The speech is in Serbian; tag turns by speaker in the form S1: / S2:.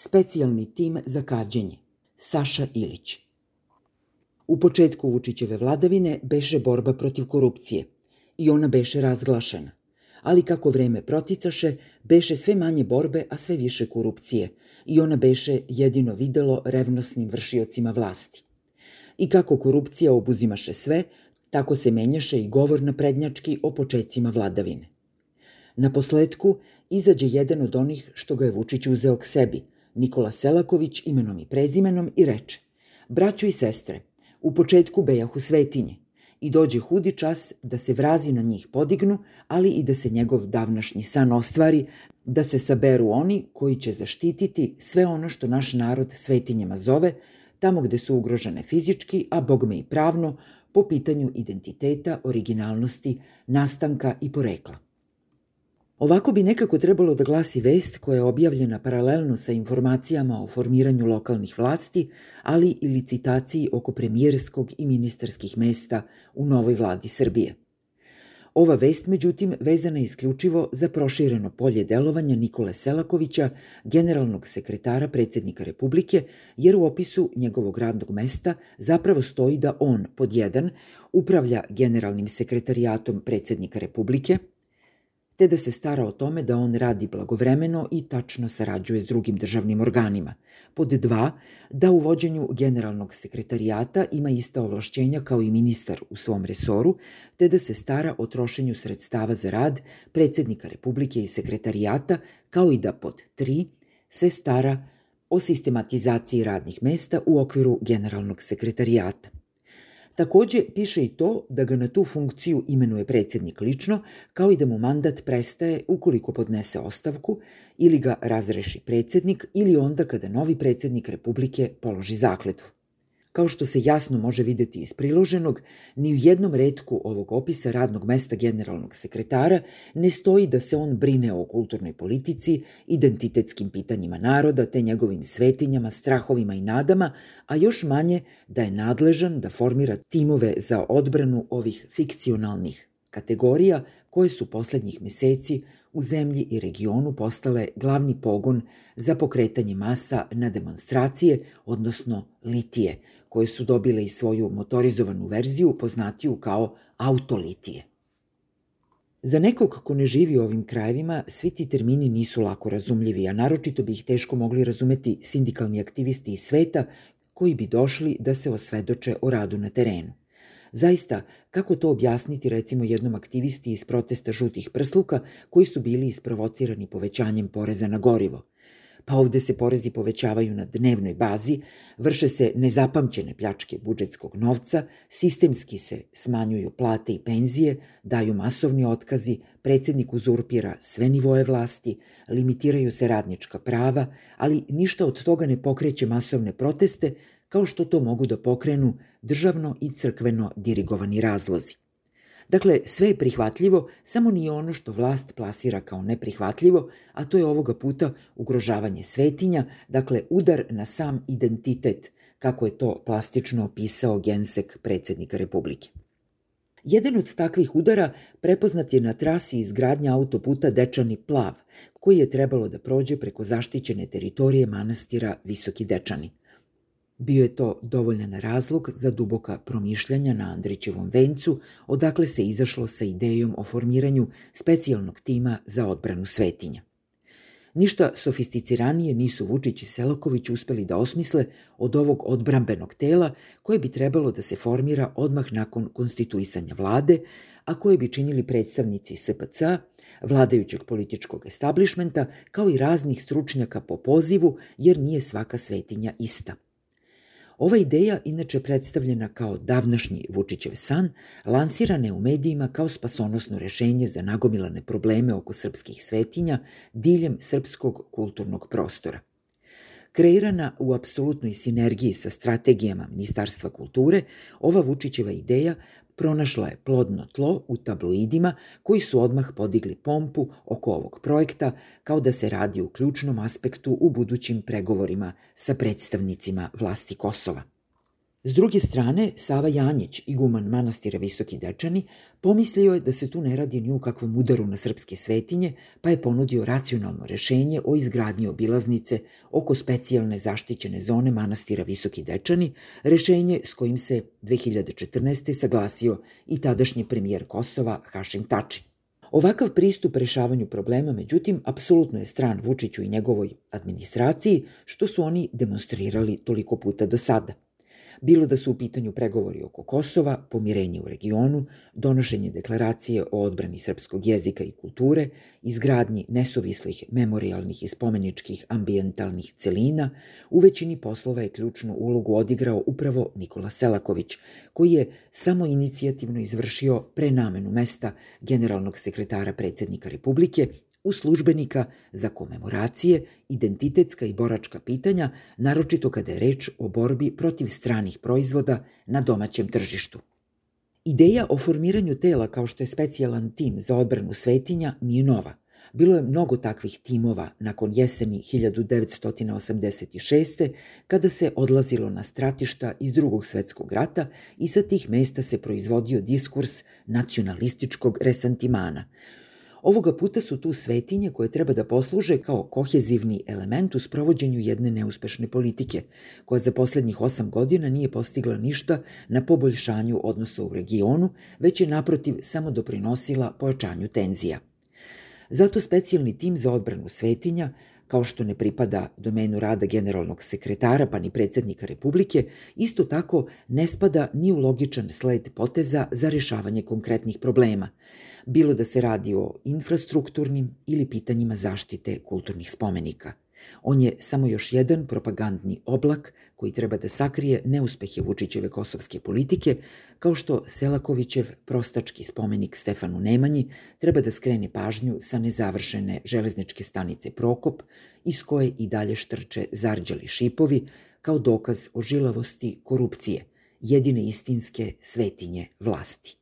S1: Specijalni tim za kađenje. Saša Ilić. U početku Vučićeve vladavine beše borba protiv korupcije i ona beše razglašena. Ali kako vreme proticaše, beše sve manje borbe, a sve više korupcije i ona beše jedino videlo revnosnim vršiocima vlasti. I kako korupcija obuzimaše sve, tako se menjaše i govor na prednjački o početcima vladavine. Na posledku izađe jedan od onih što ga je Vučić uzeo k sebi, Nikola Selaković imenom i prezimenom i reče Braćo i sestre, u početku bejahu svetinje i dođe hudi čas da se vrazi na njih podignu, ali i da se njegov davnašnji san ostvari, da se saberu oni koji će zaštititi sve ono što naš narod svetinjama zove, tamo gde su ugrožene fizički, a bogme i pravno, po pitanju identiteta, originalnosti, nastanka i porekla. Ovako bi nekako trebalo da glasi vest koja je objavljena paralelno sa informacijama o formiranju lokalnih vlasti, ali i licitaciji oko premijerskog i ministarskih mesta u novoj vladi Srbije. Ova vest, međutim, vezana je isključivo za prošireno polje delovanja Nikole Selakovića, generalnog sekretara predsednika Republike, jer u opisu njegovog radnog mesta zapravo stoji da on, pod jedan, upravlja generalnim sekretarijatom predsednika Republike, te da se stara o tome da on radi blagovremeno i tačno sarađuje s drugim državnim organima. Pod dva, da u vođenju generalnog sekretarijata ima ista ovlašćenja kao i ministar u svom resoru, te da se stara o trošenju sredstava za rad predsednika Republike i sekretarijata, kao i da pod tri se stara o sistematizaciji radnih mesta u okviru generalnog sekretarijata. Takođe, piše i to da ga na tu funkciju imenuje predsednik lično, kao i da mu mandat prestaje ukoliko podnese ostavku ili ga razreši predsednik ili onda kada novi predsednik Republike položi zakletvu. Kao što se jasno može videti iz priloženog, ni u jednom redku ovog opisa radnog mesta generalnog sekretara ne stoji da se on brine o kulturnoj politici, identitetskim pitanjima naroda te njegovim svetinjama, strahovima i nadama, a još manje da je nadležan da formira timove za odbranu ovih fikcionalnih kategorija koje su poslednjih meseci u zemlji i regionu postale glavni pogon za pokretanje masa na demonstracije, odnosno litije, koje su dobile i svoju motorizovanu verziju poznatiju kao autolitije. Za nekog ko ne živi u ovim krajevima, svi ti termini nisu lako razumljivi, a naročito bi ih teško mogli razumeti sindikalni aktivisti iz sveta koji bi došli da se osvedoče o radu na terenu. Zaista, kako to objasniti recimo jednom aktivisti iz protesta žutih prsluka koji su bili isprovocirani povećanjem poreza na gorivo – pa ovde se porezi povećavaju na dnevnoj bazi, vrše se nezapamćene pljačke budžetskog novca, sistemski se smanjuju plate i penzije, daju masovni otkazi, predsednik uzurpira sve nivoje vlasti, limitiraju se radnička prava, ali ništa od toga ne pokreće masovne proteste, kao što to mogu da pokrenu državno i crkveno dirigovani razlozi. Dakle, sve je prihvatljivo, samo nije ono što vlast plasira kao neprihvatljivo, a to je ovoga puta ugrožavanje svetinja, dakle udar na sam identitet, kako je to plastično opisao gensek predsednika Republike. Jedan od takvih udara prepoznat je na trasi izgradnja autoputa Dečani Plav, koji je trebalo da prođe preko zaštićene teritorije manastira Visoki Dečani – Bio je to dovoljan razlog za duboka promišljanja na Andrićevom vencu, odakle se izašlo sa idejom o formiranju specijalnog tima za odbranu svetinja. Ništa sofisticiranije nisu Vučić i Selaković uspeli da osmisle od ovog odbrambenog tela koje bi trebalo da se formira odmah nakon konstituisanja vlade, a koje bi činili predstavnici SPC, vladajućeg političkog establishmenta, kao i raznih stručnjaka po pozivu, jer nije svaka svetinja ista – Ova ideja, inače predstavljena kao davnašnji Vučićev san, lansirana je u medijima kao spasonosno rešenje za nagomilane probleme oko srpskih svetinja diljem srpskog kulturnog prostora. Kreirana u apsolutnoj sinergiji sa strategijama Ministarstva kulture, ova Vučićeva ideja pronašla je plodno tlo u tabloidima koji su odmah podigli pompu oko ovog projekta kao da se radi u ključnom aspektu u budućim pregovorima sa predstavnicima vlasti Kosova. S druge strane, Sava Janjić, iguman manastira Visoki Dečani, pomislio je da se tu ne radi ni u kakvom udaru na srpske svetinje, pa je ponudio racionalno rešenje o izgradnji obilaznice oko specijalne zaštićene zone manastira Visoki Dečani, rešenje s kojim se 2014. saglasio i tadašnji premijer Kosova Hašim Tači. Ovakav pristup rešavanju problema, međutim, apsolutno je stran Vučiću i njegovoj administraciji, što su oni demonstrirali toliko puta do sada – bilo da su u pitanju pregovori oko Kosova, pomirenje u regionu, donošenje deklaracije o odbrani srpskog jezika i kulture, izgradnji nesuvislih memorialnih i spomeničkih ambientalnih celina, u većini poslova je ključnu ulogu odigrao upravo Nikola Selaković, koji je samo inicijativno izvršio prenamenu mesta generalnog sekretara predsednika Republike u službenika za komemoracije, identitetska i boračka pitanja, naročito kada je reč o borbi protiv stranih proizvoda na domaćem tržištu. Ideja o formiranju tela kao što je specijalan tim za odbranu svetinja nije nova. Bilo je mnogo takvih timova nakon jeseni 1986. kada se odlazilo na stratišta iz drugog svetskog rata i sa tih mesta se proizvodio diskurs nacionalističkog resantimana, Ovoga puta su tu svetinje koje treba da posluže kao kohezivni element u sprovođenju jedne neuspešne politike, koja za poslednjih osam godina nije postigla ništa na poboljšanju odnosa u regionu, već je naprotiv samo doprinosila pojačanju tenzija. Zato specijalni tim za odbranu svetinja kao što ne pripada domenu rada generalnog sekretara pa ni predsednika Republike, isto tako ne spada ni u logičan sled poteza za rešavanje konkretnih problema, bilo da se radi o infrastrukturnim ili pitanjima zaštite kulturnih spomenika – On je samo još jedan propagandni oblak koji treba da sakrije neuspehe Vučićeve kosovske politike, kao što Selakovićev prostački spomenik Stefanu Nemanji treba da skrene pažnju sa nezavršene železničke stanice Prokop, iz koje i dalje štrče zarđali šipovi, kao dokaz o žilavosti korupcije, jedine istinske svetinje vlasti.